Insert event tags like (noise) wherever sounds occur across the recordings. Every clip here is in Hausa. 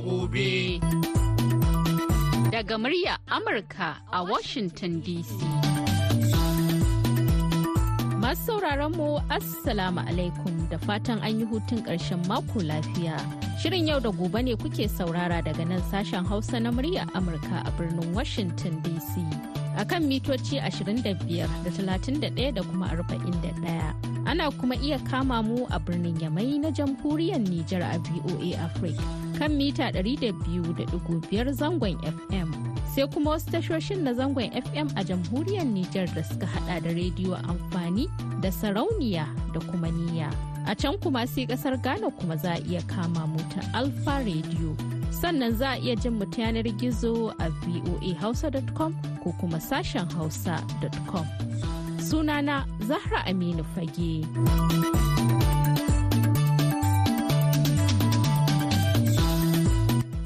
Gobe. Daga murya Amurka a Washington DC. Masu sauraron mu Assalamu alaikum da fatan an yi hutun ƙarshen mako lafiya. Shirin yau da gobe ne kuke saurara daga nan sashen Hausa na murya Amurka a birnin Washington DC. A kan mitoci 25 da 31 da kuma 41. Ana kuma iya kama mu a birnin Yamai na jamhuriyar Nijar a VOA Africa kan mita 200.5 zangon FM. Sai kuma wasu tashoshin na zangon FM a jamhuriyar Nijar da suka hada da rediyo amfani da sarauniya da kuma niyya. A can kuma sai ƙasar Ghana kuma za a iya kama mu ta Alfa Radio. Sannan za a iya jin mu ta yanar gizo a voahausa.com ko kuma sashen hausa.com. Sunana Zahra Aminu Fage.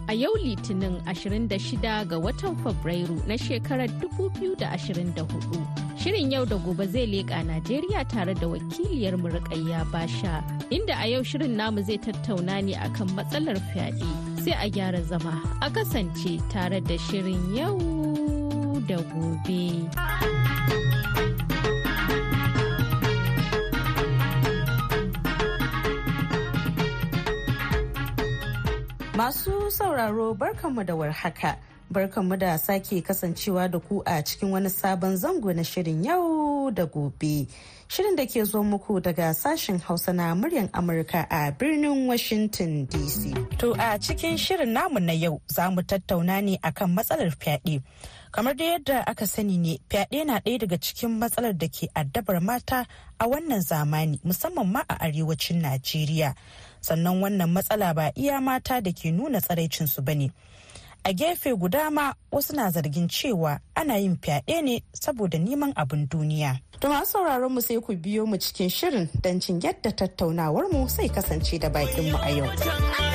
A yau Litinin 26 ga watan Fabrairu na shekarar 2024. Shirin yau da gobe zai leƙa Najeriya tare da wakiliyar Murƙayya Basha, inda a yau shirin namu zai tattauna ne akan matsalar fyaɗe. Sai a gyara zama a kasance tare da shirin yau da gobe. Masu sauraro barkanmu da warhaka. Barkanmu da sake kasancewa da ku a cikin wani sabon zango na shirin yau da gobe. Shirin da ke zo muku daga sashen Hausa na muryar Amurka a birnin Washington DC. To a cikin shirin namu na yau za mu tattauna ne akan matsalar fyaɗe. Kamar da yadda aka sani ne fyaɗe na ɗaya daga cikin matsalar da ke addabar mata a wannan zamani musamman ma a arewacin Najeriya. sannan wannan matsala ba iya mata da ke nuna tsaraicinsu ba ne a gefe guda ma wasu na zargin cewa ana yin fyaɗe ne saboda neman abin duniya. To masu sauraron mu sai ku biyo mu cikin shirin don cin yadda tattaunawar mu sai kasance da bakin mu a yau.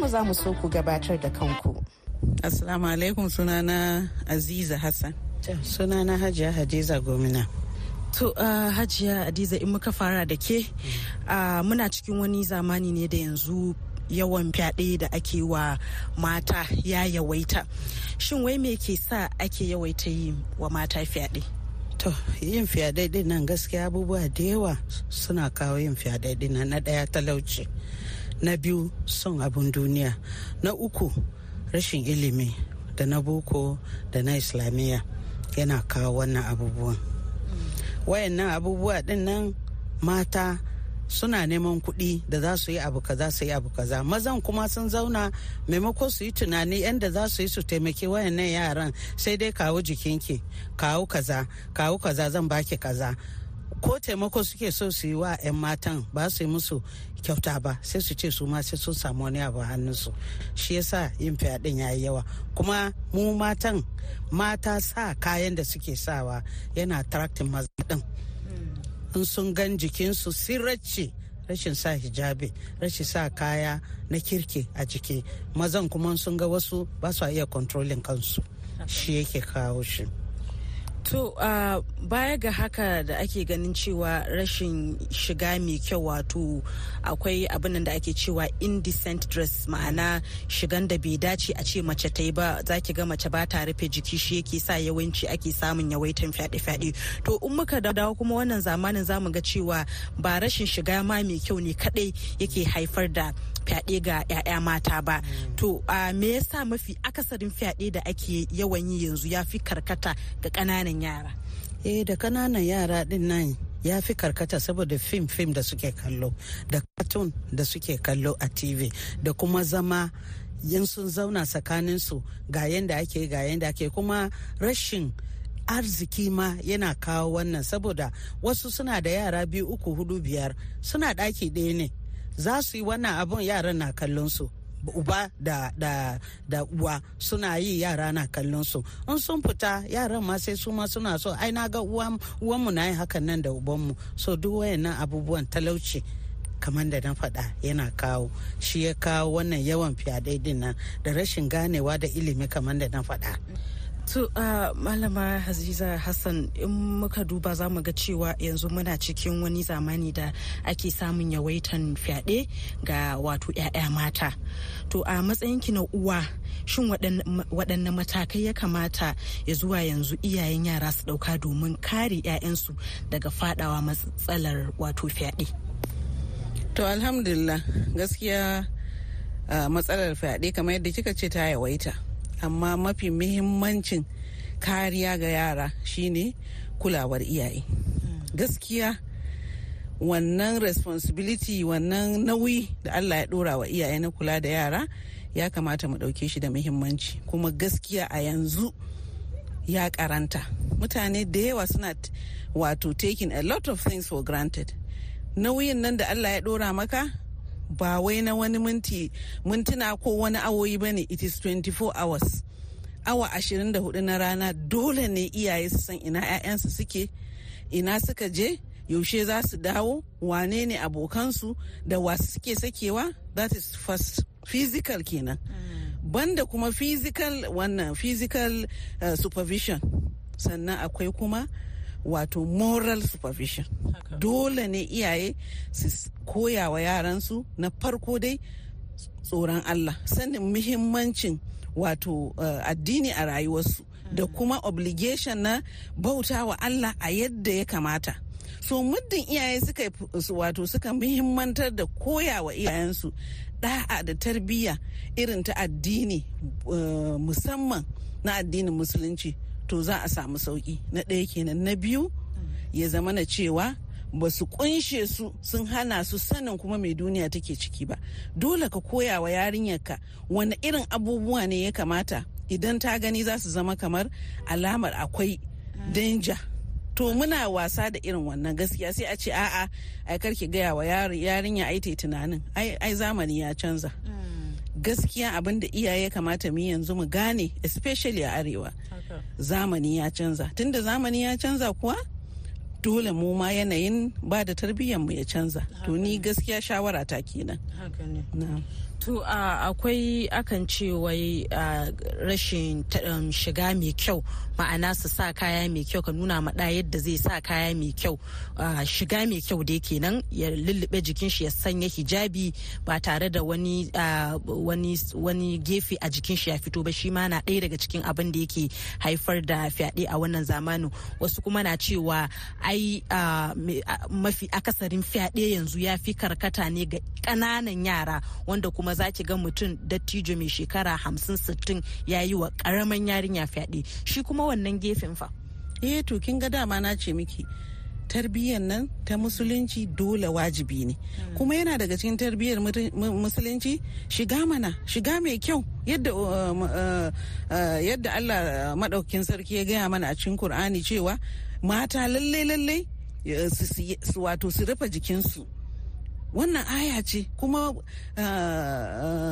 Mu za mu so ku gabatar da kanku. Assalamu alaikum sunana Aziza Hassan. Sunana Hajiya Hadiza Gomina. To uh, Hajiya Hadiza in muka fara da ke uh, muna cikin wani zamani ne da yanzu yawan fyaɗe da ake wa mata ya yawaita. Shin wai me ke sa ake yawaita yi wa mata fyaɗe? To yin fyaɗe nan gaskiya abubuwa da yawa suna kawo yin fyaɗe nan na ɗaya talauci. Na biyu son abin duniya. Na uku rashin ilimi da na boko da na islamiyya yana kawo wannan abubuwan. Wayannan abubuwa ɗin nan mata suna neman kuɗi da za su yi abu kaza su yi abu kaza. Mazan kuma sun zauna maimako su yi tunani yadda za su yi su taimaki wayannan yaran sai dai kawo jikinki kawo kaza kawo kaza zan baki kaza. Ko taimako suke so su yi wa 'yan matan ba su yi musu kyauta ba sai su ce su ma sai sun samu wani abu hannunsu. Shi yasa yin fyaɗen ya yi yawa. Kuma mu matan mata sa kayan da suke sawa yana attracting maza ɗin. In sun gan jikinsu sirrace rashin sa hijabi rashin sa kaya na kirki a jiki. Mazan kuma sun ga wasu ba su iya controlling kansu. Shi yake kawo shi. To uh, baya ga haka da ake ganin cewa rashin shiga mai kyau wato akwai abin da ake cewa indecent dress ma'ana shigan da bai dace a ce mace ta yi ba za ki ga mace ba ta rufe jiki shi yake sa yawanci ake samun yawaitan fyaɗe-fyaɗe. To in muka dawo kuma wannan zamanin za mu ga cewa ba rashin shiga ma mai kyau ne kadai yake haifar da fyaɗe ga 'ya'ya mata ba to a me yasa mafi akasarin fyaɗe da ake yawan yi yanzu ya fi karkata ga ƙananan yara. Eh da ƙananan yara ɗin nan ya fi karkata saboda fim fim da suke kallo da cartoon da suke kallo a tv da kuma zama yin sun zauna tsakaninsu ga yadda ake ga yadda ake kuma rashin arziki ma yana kawo wannan saboda wasu suna da yara biyu uku huɗu biyar suna ɗaki ɗaya ne. Za su yi wannan abun yaran na kallon su uba da da da uwa suna yi yara na kallon su. In sun fita yaran ma sai su ma suna so ai na ga uwanmu na yi hakan nan da ubanmu so duk wayannan abubuwan talauci kamar da na faɗa yana kawo shi ya kawo wannan yawan fyaɗe ɗin nan da rashin ganewa da ilimi kamar da na faɗa. To uh, malama Haziza Hassan in muka duba za mu ga cewa yanzu muna cikin wani zamani da ake samun yawaitan fyaɗe ga wato 'ya'ya mata. To a matsayinki na uwa shin waɗanne matakai ya kamata ya zuwa yanzu iyayen yara su ɗauka domin kare 'ya'yansu daga fadawa matsalar wato fyaɗe? To alhamdulillah gaskiya uh, matsalar fyaɗe kamar yadda kika ce ta yawaita. Amma mafi muhimmancin kariya ga yara shine kulawar iyaye. Gaskiya wannan responsibility wannan nauyi da allah ya dora wa iyaye na kula da yara ya kamata mu ɗauke shi da muhimmanci. Kuma gaskiya a yanzu ya karanta mutane da yawa suna wato taking a lot of things for granted. Nauyin nan da allah ya dora maka ba wai na wani minti mintuna ko wani awoyi ba ne. It is 24 hours. Awa 24 na rana dole ne iyaye su san ina 'ya'yansu suke ina suka je yaushe za su dawo wane ne abokansu da wasu suke sakewa. That is first physical kenan. Banda kuma physical wannan physical uh, supervision. Sannan akwai kuma wato moral supervision. Dole ne iyaye su koya wa yaransu na farko dai tsoron Allah sanin muhimmancin wato uh, addini a rayuwarsu da kuma obligation na bauta wa Allah a yadda ya kamata. So muddin iyaye suka wato suka muhimmantar da koya wa iyayensu da'a da tarbiyya irin ta addini uh, musamman na addinin musulunci to za a samu sauƙi. Na ɗaya kenan. Na biyu ya zama na cewa ba su kunshe su sun hana su sanin kuma mai duniya take ciki ba. Dole ka koya wa yarinyarka wani irin abubuwa ne ya kamata. Idan ta gani za su zama kamar alamar akwai danger. To muna wasa da irin wannan gaskiya. Sai a ce a'a ai karki gaya wa yarinya ai ta tunanin. Ai zamani ya canza. Gaskiya abin da iyaye kamata mu yanzu mu gane especially a arewa zamani ya canza. Tunda zamani ya canza kuwa dole mu ma yanayin ba da tarbiyyar mu ya canza. To ni gaskiya shawara ta kenan. To akwai akan ce wai rashin um, shiga mai kyau. Ma'ana su sa kaya mai kyau ka nuna maɗa yadda zai sa kaya mai kyau. Shiga mai kyau da kenan. Ya lullube jikin shi ya sanya hijabi ba tare da wani wani gefe a jikin shi ya fito ba. Shi ma na ɗaya daga cikin abin da yake haifar da fyaɗe a wannan zamanin. Wasu kuma na cewa ai mafi akasarin fyaɗe yanzu ya fi karkata ne ga ƙananan yara wanda kuma za ki ga mutum dattijo mai shekara hamsin sittin ya yi wa ƙaramin yarinya fyaɗe. Shi kuma wannan gefen fa? Eh to kin ga dama na ce miki tarbiyyar nan ta musulunci dole wajibi ne. Kuma yana daga cikin tarbiyyar musulunci shiga mana shiga mai kyau. Yadda yadda Allah maɗaukin sarki ya gaya mana a cikin Kur'ani cewa mata lallai lallai su wato su rufe jikinsu. Wannan aya ce kuma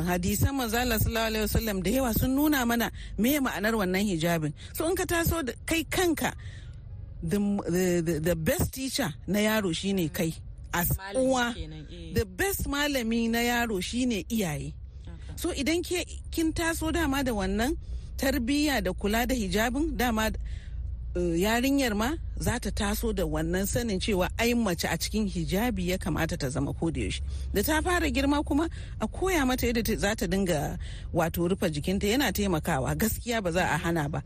hadisan manzala sallallahu alaihi wasallam da yawa sun nuna mana me ma'anar wannan hijabin. So in ka taso da kai kanka the, the, the best teacher na yaro shine kai. As uwa the best malami na yaro shine iyaye. So idan kin taso dama da wannan tarbiyya da kula da hijabin dama yarinyar ma za ta taso da wannan sanin cewa ai mace a cikin hijabi ya kamata ta zama ko da yaushe. Da ta fara girma kuma a koya mata yadda za ta dinga wato rufe jikinta yana taimakawa. Gaskiya ba za a hana ba.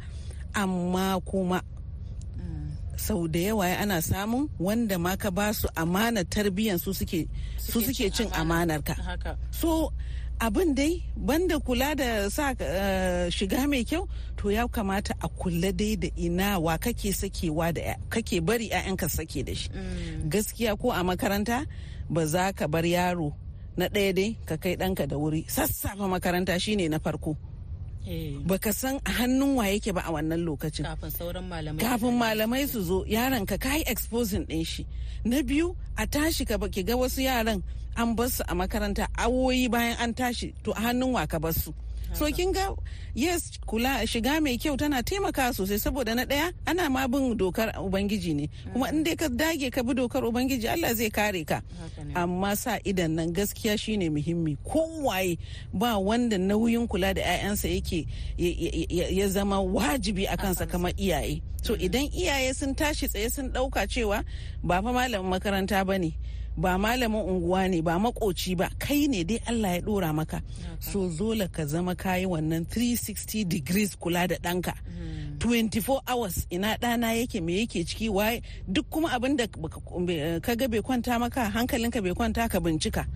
Amma kuma sau da yawa ana samun wanda ma ka ba su amanar tarbiyyan su suke cin amanar ka. So abin dai banda kula da sa uh, shiga mai kyau to ya kamata a kula dai da ina wa kake sakewa da kake bari 'ya'yanka sake da shi. Mm. gaskiya ko a makaranta ba za ka bar yaro na ɗaya dai ka kai ɗanka da wuri. Sassafa makaranta shine na farko. Baka san a hannun wa yake ba a wannan lokacin. Kafin malamai su zo. yaron ka kai exposing din shi. Na biyu a tashi ka ki ga wasu yaran an bar su a makaranta awoyi bayan an tashi to a hannun wa ka bar su? So kin ga yes kula shiga mai kyau tana taimaka sosai saboda na ɗaya ana ma bin dokar ubangiji ne. Kuma in dai ka dage ka bi dokar ubangiji Allah zai kare ka. Amma sa idan nan gaskiya shine muhimmi. Kowaye ba wanda nauyin kula da 'ya'yansa yake ya zama wajibi a kansa kamar iyaye. So idan iyaye sun tashi tsaye sun ɗauka cewa ba fa malamin makaranta ba ne ba malamin unguwa ne ba makoci ba kai ne dai Allah ya dora maka. So zola ka zama kayi wannan 360 degrees kula da ɗanka. 24 hours ina ɗana yake me yake ciki waye duk kuma abin da ka ga bai kwanta maka hankalinka bai kwanta ka bincika.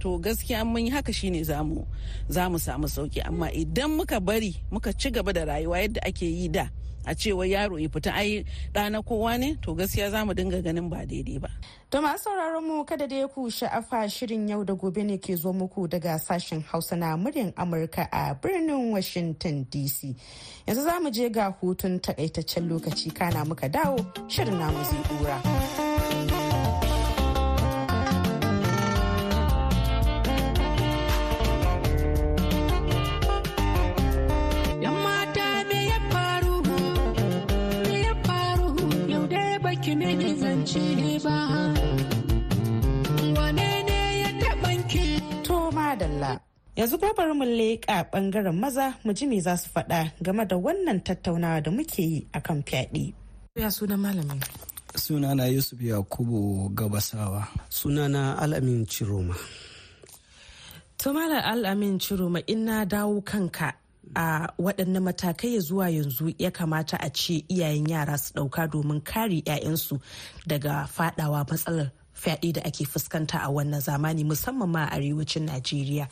To gaskiya mun yi haka shine za mu za mu samu sauƙi. Amma idan muka bari muka ci gaba da rayuwa yadda ake yi da a cewa yaro ya fita ai ɗana kowa ne to gaskiya za mu dinga ganin ba daidai ba. To masu sauraron mu kada da ku sha'afa shirin yau da gobe ne ke zo muku daga sashen Hausa na muryar Amurka a birnin Washington DC. Yanzu za mu je ga hutun takaitaccen lokaci kana muka dawo shirin namu zai dura. Yanzu kuma bari mu leƙa ɓangaren maza mu ji me za su faɗa game da wannan tattaunawa da muke yi akan fyaɗe. Ya sunan malamin. Sunana Yusuf Yakubu Gabasawa. Sunana Al'amin Ciroma. To Malam Al'amin Ciroma in na dawo kanka a waɗanne matakai zuwa yanzu ya kamata a ce iyayen yara su ɗauka domin kare 'ya'yansu daga faɗawa matsalar fyaɗe da ake fuskanta a wannan zamani musamman ma a arewacin Najeriya.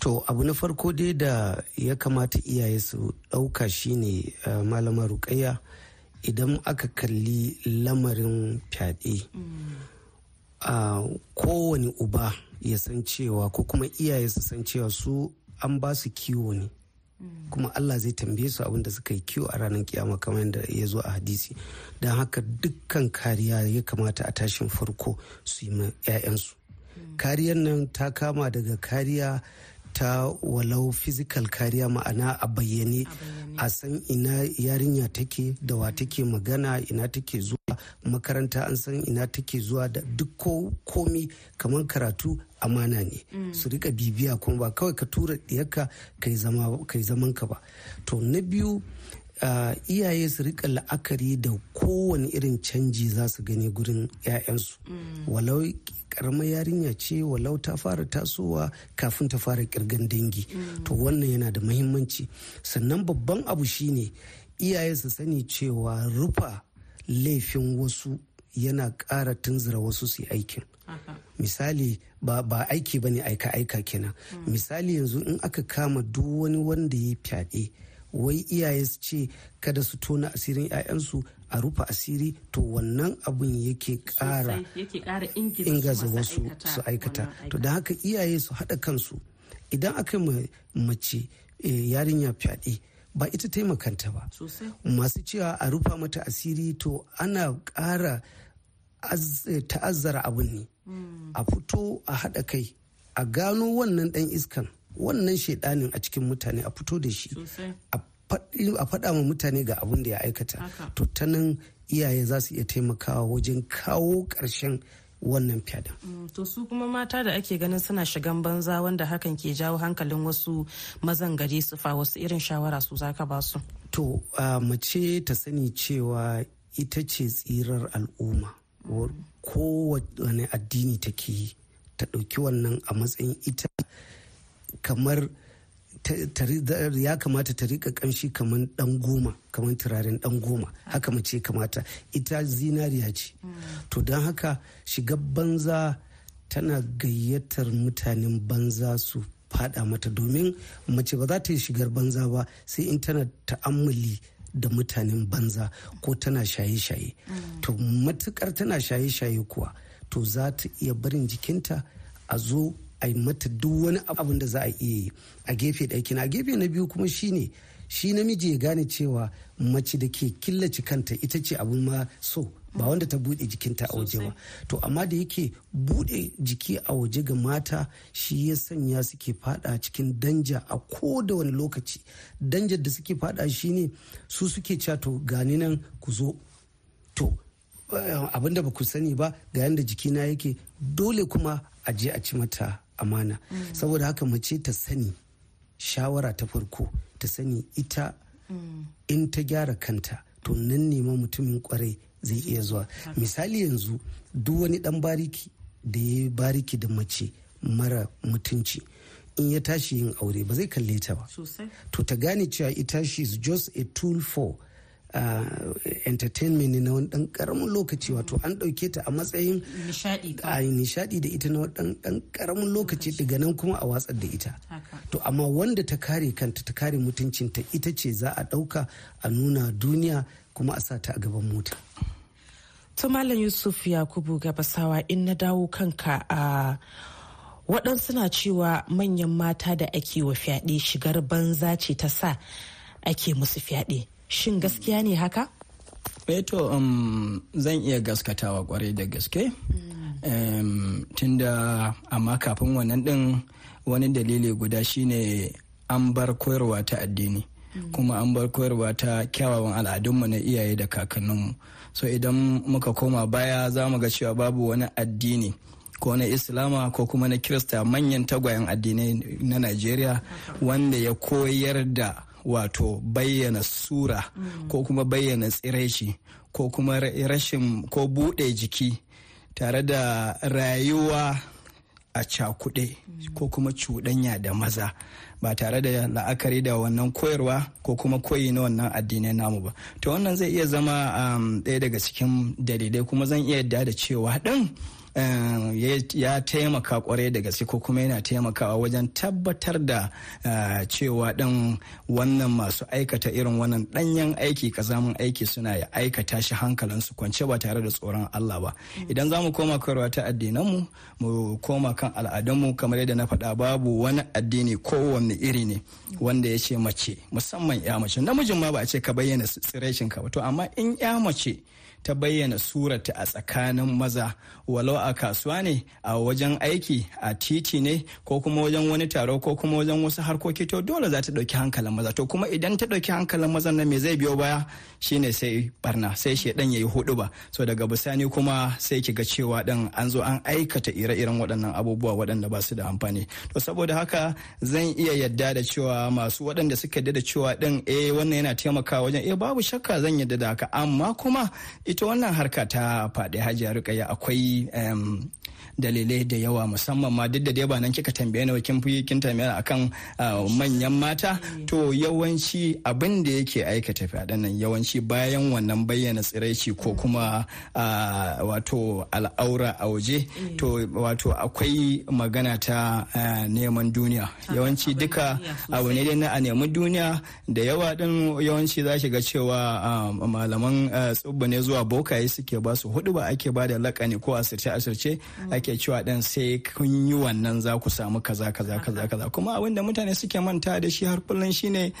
To abu na farko dai da ya kamata iyaye su ɗauka shine uh, malama rukayya idan aka kalli lamarin fyaɗe uh, kowane uba ya san cewa ko kuma iyaye su san cewa su an ba su kiwo ne kuma Allah zai tambaye su abin da suka yi kiwo a ranar kiyama kamar yadda ya zo a hadisi. Don haka dukkan kariya ya kamata a tashin farko su yi ma 'ya'yansu. Kariyar nan ta kama daga kariya ta walau physical kariya ma'ana a bayyane a san ina yarinya take da wa take magana ina take zuwa makaranta an san ina take zuwa da duk komi kamar karatu amana ne. Su riƙa bibiya kuma ba kawai ka tura diyarka kai zaman ka ba. To na biyu iyaye su riƙa la'akari da kowane irin canji za su gani gurin 'ya'yansu mm. walau karamar yarinya ce walau ta fara tasowa kafin ta fara kirgan dangi mm. to wannan yana da mahimmanci sannan babban abu shine iyaye su sani cewa rufa laifin wasu yana ƙara tunzura wasu su yi aikin misali ba, ba aiki ba ne aika-aika kenan mm. misali yanzu in aka kama duk wani wanda ya fyaɗe wai iyaye su ce kada su tona asirin 'ya'yansu a rufe asiri to wannan abun yake kara ingaza wasu su aikata. to da haka iyaye su haɗa kansu. Idan aka mace yarinya fyaɗe ba ita taimakanta ba. Masu cewa a rufa mata asiri to ana ƙara ta'azzara abun ne. A fito a haɗa kai a gano wannan ɗan iskan. Wannan shaidanin a cikin mutane a fito da shi a faɗa ma mutane ga abin da ya aikata. To ta nan iyaye za su iya taimakawa wajen kawo ƙarshen wannan fyaɗen. to su kuma mata da ake ganin suna shigan banza wanda hakan ke jawo hankalin wasu mazan gari su fa wasu irin shawara su zaka ba su? To mace ta sani cewa ita ce tsirar al'umma. Kowane addini take yi ta ɗauki wannan a matsayin ita kamar ya kamata ta riƙa kamshi kamar dan goma kamar turaren dan goma. Haka mace kamata. Ita zinariya ce. To don haka shiga banza tana gayyatar mutanen banza su fada mata. Domin mace ba za ta yi shigar banza ba sai in tana ta'ammali da mutanen banza ko tana shaye-shaye. To matuƙar tana shaye-shaye kuwa to za ta iya barin jikinta a zo a yi mata duk wani abin da za a iya yi a gefe ɗaya a gefe na biyu kuma shine shi namiji ya gane cewa mace da ke killace kanta ita ce abin ma so ba wanda ta buɗe jikinta a waje ba. To amma da yake buɗe jiki a waje ga mata shi ya sanya suke fada cikin danja a ko da wani lokaci. Danjar da suke fada shine su suke cewa to gani nan ku zo. To abin da ba ku sani ba ga yadda jikina yake dole kuma a je a ci mata amana. Saboda haka mace ta sani shawara ta farko ta sani ita in ta gyara kanta to nan nema mutumin ƙwarai zai iya zuwa. Misali yanzu duk wani dan bariki da ya bariki da mace mara mutunci in ya tashi yin aure ba zai kalle ta ba. To ta gane cewa ita she is just a tool for entertainment ne na wani dan ƙaramin lokaci wato an ɗauke ta a matsayin nishadi da ita na wani dan ƙaramin lokaci daga nan kuma a watsar da ita. To amma wanda ta kare kanta ta kare mutuncinta ita ce za a ɗauka a nuna duniya kuma a sa ta a gaban mota. To malam yusuf yakubu gabasawa in na dawo kanka a waɗansu na cewa manyan mata da ake wa fyaɗe shigar banza ce ta sa ake musu fyaɗe. Shin gaskiya ne haka? to um, zan iya gaskatawa ƙwarai da gaske. Um, tunda amma kafin wannan din wani dalili guda shine an bar koyarwa ta addini. Kuma an bar koyarwa ta kyawawan al'adunmu na iyaye da kakanninmu. So idan muka koma baya za mu ga cewa babu wani addini ko na islama ko kuma na kirista manyan tagwayen addinai na najeriya wanda ya koyar da wato bayyana sura mm. ko kuma bayyana tsiraici ko kuma rashin ko buɗe jiki tare da rayuwa a cakuɗe mm. ko kuma cuɗanya da maza ba tare da la'akari da wannan koyarwa ko kuma koyi na wannan addinai namu ba to wannan zai iya zama ɗaya um, daga cikin dalilai kuma zan iya yadda da cewa ɗin ya taimaka ƙwarai da gaske ko kuma yana taimakawa wajen tabbatar da uh, cewa ɗan wannan masu aikata irin wannan ɗanyen aiki kazamin aiki suna ya aikata shi hankalinsu kwance ba tare da tsoron Allah ba. Idan za mu koma koyarwa ta addinanmu mu koma kan al'adunmu kamar yadda na faɗa babu wani addini kowanne iri ne wanda ya ce mace musamman ya mace. Namijin ma ba a ce ka bayyana tsiraicin ka ba to amma in ya mace ta bayyana surata a tsakanin maza. Walau a kasuwa ne a wajen aiki a titi ne ko kuma wajen wani taro ko kuma wajen wasu harkoki to dole za ta ɗauki hankalin maza. To kuma idan ta ɗauki hankalin mazan nan me zai biyo baya? Shine sai barna sai shi dan yayi huɗu ba so daga bisani kuma sai ki ga cewa dan an zo an aikata ire-iren waɗannan abubuwa waɗanda ba su da amfani. To saboda haka zan iya yadda da cewa masu waɗanda suka yadda da cewa din eh wannan yana taimakawa wajen eh babu shakka zan yadda da haka. Amma kuma ita wannan harka ta faɗi hajiya rukaya akwai dalilai da yawa musamman ma duk da dai ba nan kika tambaye ni kin fi kin tambaye akan manyan mata. To yawanci abin da yake aikata fyaɗen nan yawanci bayan wannan bayyana tsiraici ko kuma wato al'aura a waje to wato akwai magana ta neman duniya. Yawanci duka abu ne dai na a nemi duniya. Da yawa din yawanci za ga cewa malaman tsubba ne zuwa bokaye suke ba su huɗu ba ake ba da lakani ko asirce asirce ake cewa dan sai kun yi wannan za ku samu kaza kaza kaza kaza. Kuma abin da mutane suke manta da shi har kullum shine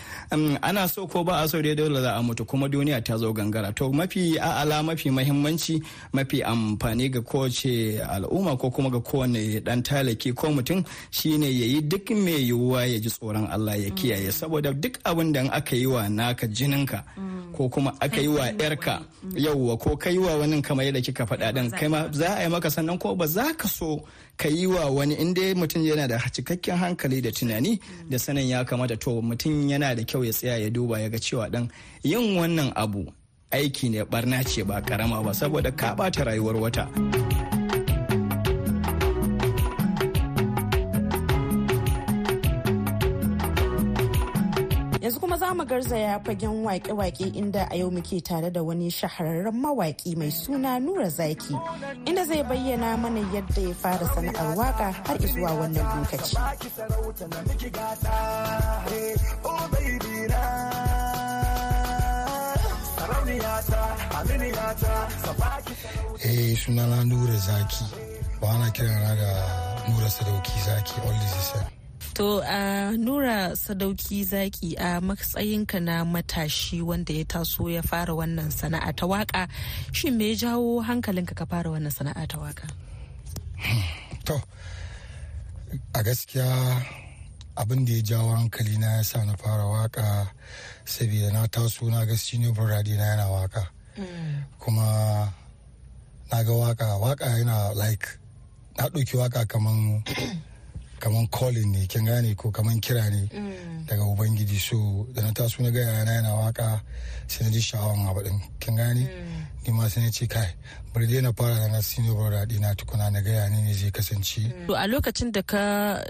ana so ko ba a so dai dole za a mutu kuma duniya ta zo gangara. To mafi a'ala mafi mahimmanci mafi amfani ga kowace al'umma ko kuma ga kowane dan talaki ko mutum shine ya yi duk mai yiwuwa ya ji tsoron Allah ya kiyaye. Saboda duk abin da aka yi wa naka jininka ko kuma aka yi wa yarka yauwa ko ka yi wa wani kamar yadda kika faɗa din kai ma za a yi maka sannan ko ba za ka so ka yi wa wani inda mutum yana da cikakken hankali da tunani da sanin ya kamata to mutum yana da kyau ya tsaya ya duba ya ga cewa dan yin wannan abu aiki ne barna ce ba karama ba saboda ka ɓata rayuwar wata. Za mu garzaya fagen wake-wake inda a yau muke tare da wani shahararren mawaki mai suna Nura Zaki inda zai bayyana mana yadda ya fara sana'ar waƙa har zuwa wannan lokaci. Eh sunana Nura Zaki ba ana kiran da Nura Sadauki Zaki all this is To a Nura Sadauki Zaki a matsayinka na matashi wanda ya taso ya fara wannan sana'a ta waƙa shin me ya jawo hankalinka ka fara wannan sana'a ta waƙa? (sighs) To a gaskiya abin da ya jawo hankali na ya sa na fara waƙa saboda na taso na ga senior brother na yana waƙa kuma na ga waƙa waƙa yana like na ɗauki waƙa kaman (coughs) kaman calling ne kin gane ko kaman kira ne daga ubangiji. So da na taso na ga yana yana waƙa sai na ji sha'awan abu din kin gane? Ni ma sai na ce kai bari dai na fara da na senior brother dina tukuna na ga yana ne zai kasance. To a lokacin da ka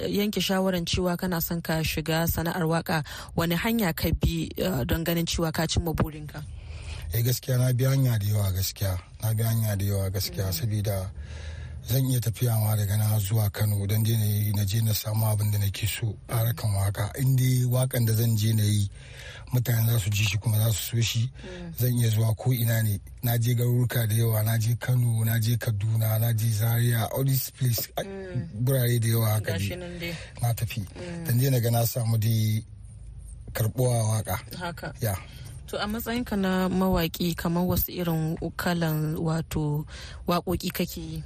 yanke shawaran cewa kana son ka shiga sana'ar waƙa wani hanya ka bi uh, don ganin cewa ka cimma burinka? eh gaskiya na bi hanya da yawa gaskiya. Na bi hanya da yawa gaskiya saboda zan iya tafiya ma daga na zuwa kano don je na je na samu abin da nake so a harkan waƙa in dai wakan da zan je na yi mutane za su ji shi kuma za su so shi. Zan iya zuwa ko ina ne. Na je garuruka da yawa na je kano na je kaduna na je zaria all these place gurare da yawa haka na tafi. Dan je na ga na samu dai karbuwa waƙa Haka. ya. To a matsayinka na mawaki kamar wasu irin kalan wato waƙoƙi kake yi?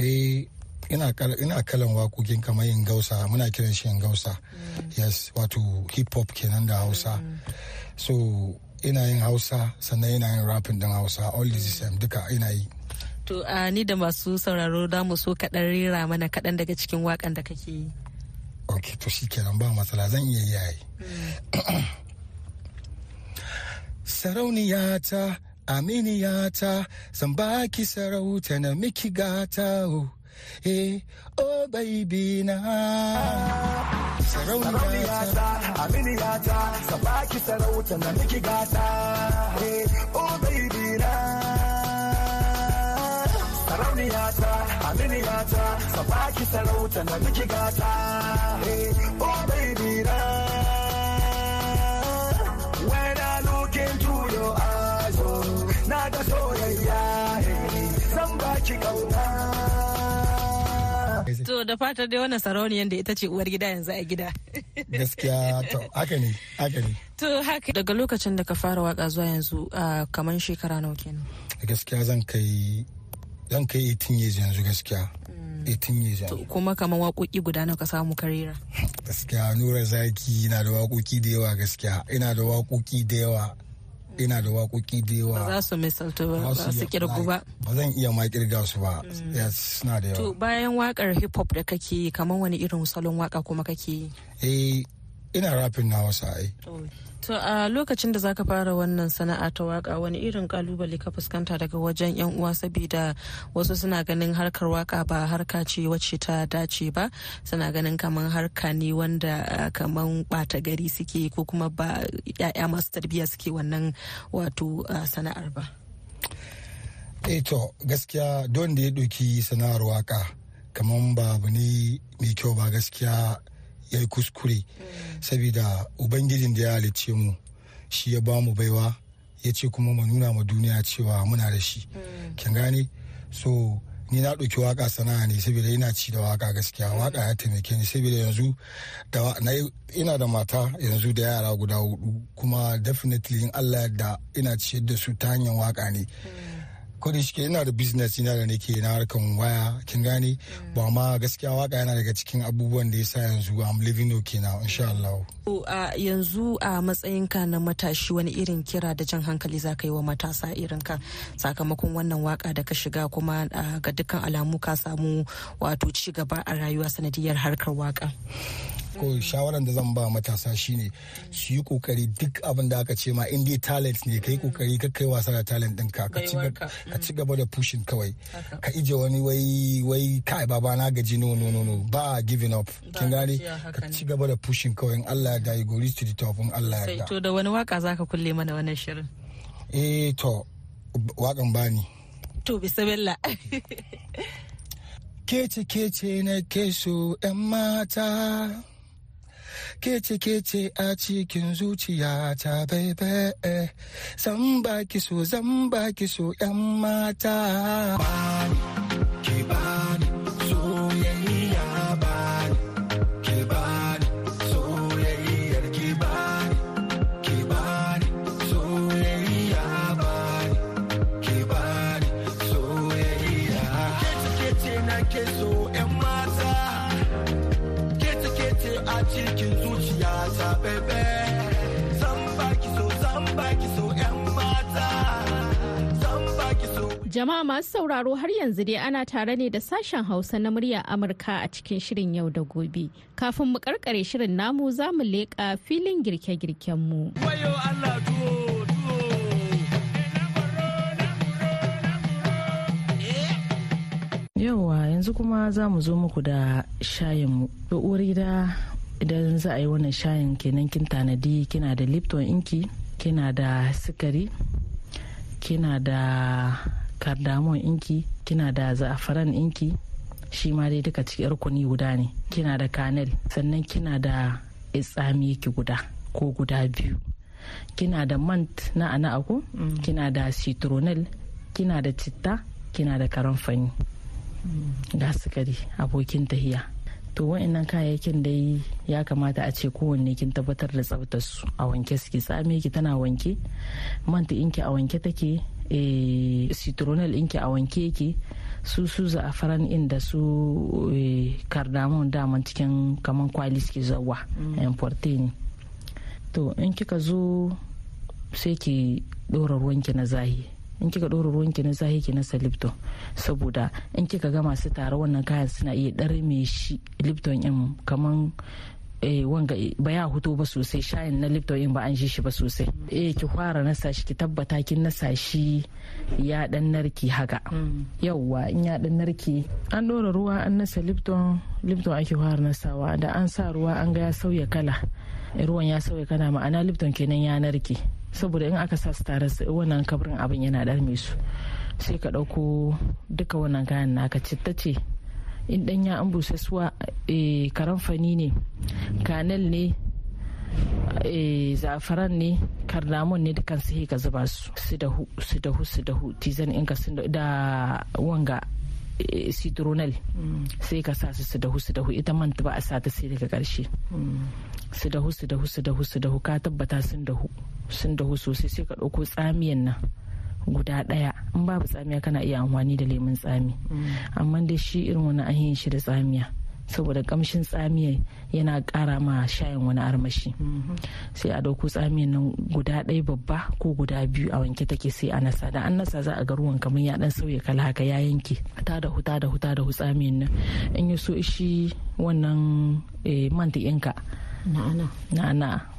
eh ina kal- ina kalan wakokin kamar yin gausa. Muna kiran shi yin gausa. Yes wato hip hop kenan da hausa. So ina yin hausa sannan ina yin rapping din hausa. All the same duka ina yi. To a ni da masu sauraro da mu so kaɗan rera mana kaɗan daga cikin waƙan da kake yi. ok to shi kenan ba matsala. Zan iya yayi (clears throat) sarauniyata aminiyata zan baki sarauta na miki gata. O eh oh baby na. Sarauniyata aminiyata sabaki sarauta na miki gata. Eh oh baby na. Sarauniyata aminiyata sabaki sarauta na miki gata. Eh oh baby na. Ga soyayya eh, zan baki ƙauna. To da fatar dai wannan sarauniyar da ita ce uwar gida yanzu a gida. (laughs) gaskiya to haka ne haka ne. To haka. Daga lokacin da ka fara waƙa zuwa yanzu a kamar shekara nawa kenan. gaskiya zan kai zan kai 18 years yanzu gaskiya. 18 years yanzu. Kuma kamar waƙoƙi guda nawa ka samu karera. gaskiya nura zaki na da waƙoƙi da yawa gaskiya. Ina da waƙoƙi da yawa. Ina da waƙoƙi da yawa. Ba za su misalta ba ba su kirgu ba. ba zan iya ma ƙirga su ba. Yes suna da To yawa. bayan waƙar hip hop da kake yi kamar wani irin salon waƙa kuma kake yi. eh ina rafin na wasu ai. To a lokacin da zaka fara wannan sana'a ta waƙa wani irin ƙalubale ka fuskanta daga wajen yan uwa? Saboda wasu suna ganin harkar waƙa ba harka ce wacce ta dace ba. Suna ganin kamar harka ne wanda kamar bata gari suke ko kuma ba ya'ya masu tarbiyya suke wannan wato sana'ar ba. eh to gaskiya don da ya ɗauki sana'ar waƙa kamar ba abu ne mai kyau ba gaskiya. Ya yi kuskure. Saboda ubangijin da ya halicce mu shi ya ba mu baiwa ya ce kuma mu nuna ma duniya cewa muna da shi. Kin gane? So ni na ɗauki waƙa sana'a ne saboda ina ci da waƙa gaskiya. Waka ya taimake ni saboda yanzu da ina da mata yanzu da yara guda huɗu kuma definitely in Allah yadda ina ciyar da su ta hanyar waƙa ne. Ko da shike ina da business ina da nake na harkan waya. Kin gane? Ba ma gaskiya waƙa yana daga cikin abubuwan da yasa yanzu I'm living okay now insha Allah. To, a yanzu a matsayinka na matashi wani irin kira da jan hankali za ka yi wa matasa irin ka? Sakamakon wannan waƙa da ka shiga kuma ga dukkan alamu ka samu wato ci gaba a rayuwa sanadiyar harkar waƙa. Ko shawaran da zan ba matasa shine su yi ƙoƙari duk abin da aka ce ma in dai talent ne kai ƙoƙari ka kai wasa da talent ɗinka ka ci gaba- ka ci gaba da pushing kawai. Ka ije wani wai wai kai baba na gaji no no no no ba giving up. Kin gane? ka ci gaba da pushing kawai in Allah ya da you go reach to the top in Allah ya sai da to da wani waƙa zaka kulle mana wannan shirin? Eh to wakan bani to bismillah. Kece kece na keso yan mata. Kece kece a cikin zuciyata bebe zan baki so zan baki so yan mata. Ke bani. A cikin zuciyata bebe zan baki so zan baki so yan mata zan baki so Jama'a masu sauraro har yanzu dai ana tare ne da sashen Hausa na murya Amurka a cikin shirin yau da gobe. Kafin mu karkare shirin namu za mu leƙa filin girke-girkenmu. Wayo Allah tuwo tuwo. Yauwa yanzu kuma za mu zo muku da shayinmu. Uwar gida idan za a yi wannan shayin kenan kin tanadi kina da lipton inki, kina da sukari, kina da cardamom inki, kina da za'afaran inki, shi ma dai duka cikin rukuni guda ne. Kina da kanel, sannan kina da tsami ki guda ko guda biyu. Kina da mant na ana ako, kina da citronel, kina da citta, kina da karamfani. ga sukari abokin tahiya to wa'annan kayayyakin dai ya kamata a ce kowanne kin tabbatar da tsaftar su. A wanke suke. Tsame ki tana wanke manta inki a wanke take eh, citronel inki a wanke yake. Su su za'afaran inda su eh, cardamom daman cikin kaman kwali suke zawa importe ne. To in kika zo sai ki ɗora ruwanki na zahi. In kika ɗora ruwanki na zahi ki nasa lipton saboda in kika ga masu tare wannan kayan suna iya ɗarme shi lipton in kaman eh, wanga eh, ba ya huto ba sosai. Shayin na lipton in ba an shi shi ba sosai. Eh ki fara nasa shi ki tabbata kin nasa shi ya dan narki haka. Yauwa in ya dan narki an ɗora ruwa an nasa lipton lipton ake fara nasawa. Da an sa ruwa an ga ya sauya kala ruwan ya sauya kala ma'ana lipton kenan ya narke. Saboda in aka sa su tare su- wannan kabrin abin yana ɗarme su. Sai ka ɗauko duka wannan kayan naka citta ce. In ɗanya an busassuwa eh, karamfani ne kanel ne eh, zafaran ne kardamon ne dukan sai ka zuba su. Su dahu su dahu su dahu. Tizan in ka da- wanga citronel. Sai ka sa su su dahu su dahu. Ita manta ba a sa ta sai daga ƙarshe su dahu su dahu su dahu su dahu. Ka tabbata sun dahu. Sun dahu sosai. Sai ka ɗauko tsamiyan nan guda ɗaya. In babu tsamiya kana iya amfani da lemun tsami. Amma dai shi irin wani an yin shi da tsamiya. Saboda kamshin tsamiya yana ƙara ma shayin wani armashi. Sai a ɗauko tsamiyan nan guda ɗaya babba ko guda biyu a wanke take sai a nasa. Da an nasa za a ga ruwan kamar ya ɗan sauya kala haka ya yanke. Ta da huta da huta da tsamiyan nan. In ya so shi wannan eh, manta Na'ana. na'ana.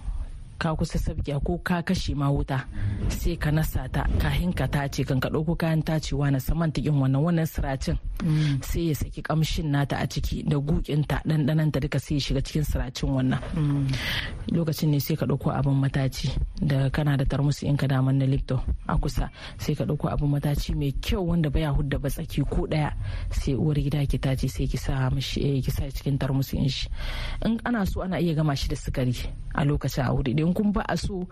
Ka kusa sabgiya ko ka kashe ma wuta sai ka nasa ta kahin ka tace kan ka ɗauko kayan tacewa na saman tikin wannan wannan siracin. Sai ya saki kamshin nata a ciki da gukinta ɗanɗanan ta duka sai ya shiga cikin siracin wannan. Lokacin ne sai ka ɗauko abin mataci da kana da tarmusu in ka daman na lipton a kusa sai ka ɗauko abin mataci mai kyau wanda baya hudda ba tsaki ko ɗaya sai uwar gida ki tace sai ki sa mishi eh, ki sa cikin tarmusu in shi. In ana so ana iya gama shi da sukari a lokacin a wuri in kun ba a so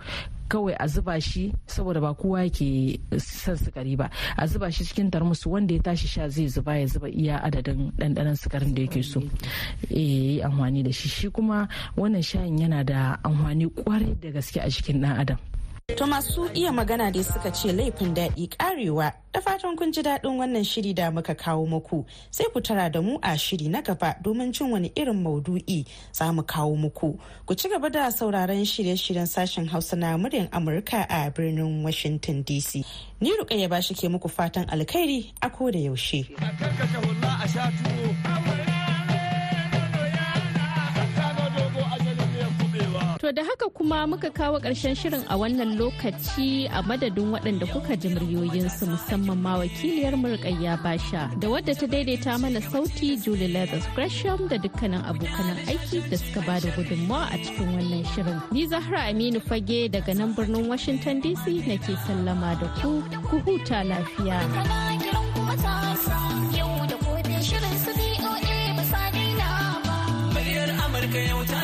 kawai a zuba shi saboda ba kowa yake son sukari ba. A zuba shi cikin tarmusu wanda ya tashi sha zai zuba ya zuba iya adadin ɗanɗanon sukarin da yake so. Eh amfani da shi. Shi kuma wannan shayin yana da amfani ƙwarai da gaske a jikin ɗan adam. To masu iya magana dai suka ce laifin daɗi karewa da fatan kun ji daɗin wannan shiri da muka kawo muku sai ku tara da mu a shiri na gaba domin jin wani irin maudu'i za mu kawo muku. Ku ci gaba da sauraron shirye-shiryen sashen Hausa na muryar Amurka a birnin Washington DC. Ni Rukayya ba shi ke muku fatan alkhairi a ko da yaushe. Da haka kuma muka kawo ƙarshen shirin a wannan lokaci a madadin waɗanda kuka ji muryoyinsu musamman ma wakiliyar murƙayya basha da wadda ta daidaita mana sauti Julie Leathers Gresham da dukkanin abokanan aiki da suka ba da gudunmawa a cikin wannan shirin. Ni Zahra Aminu Fage daga nan birnin Washington DC nake sallama da ku, ku huta lafiya. Yau da shirin su ba sa ba. Amurka yau ta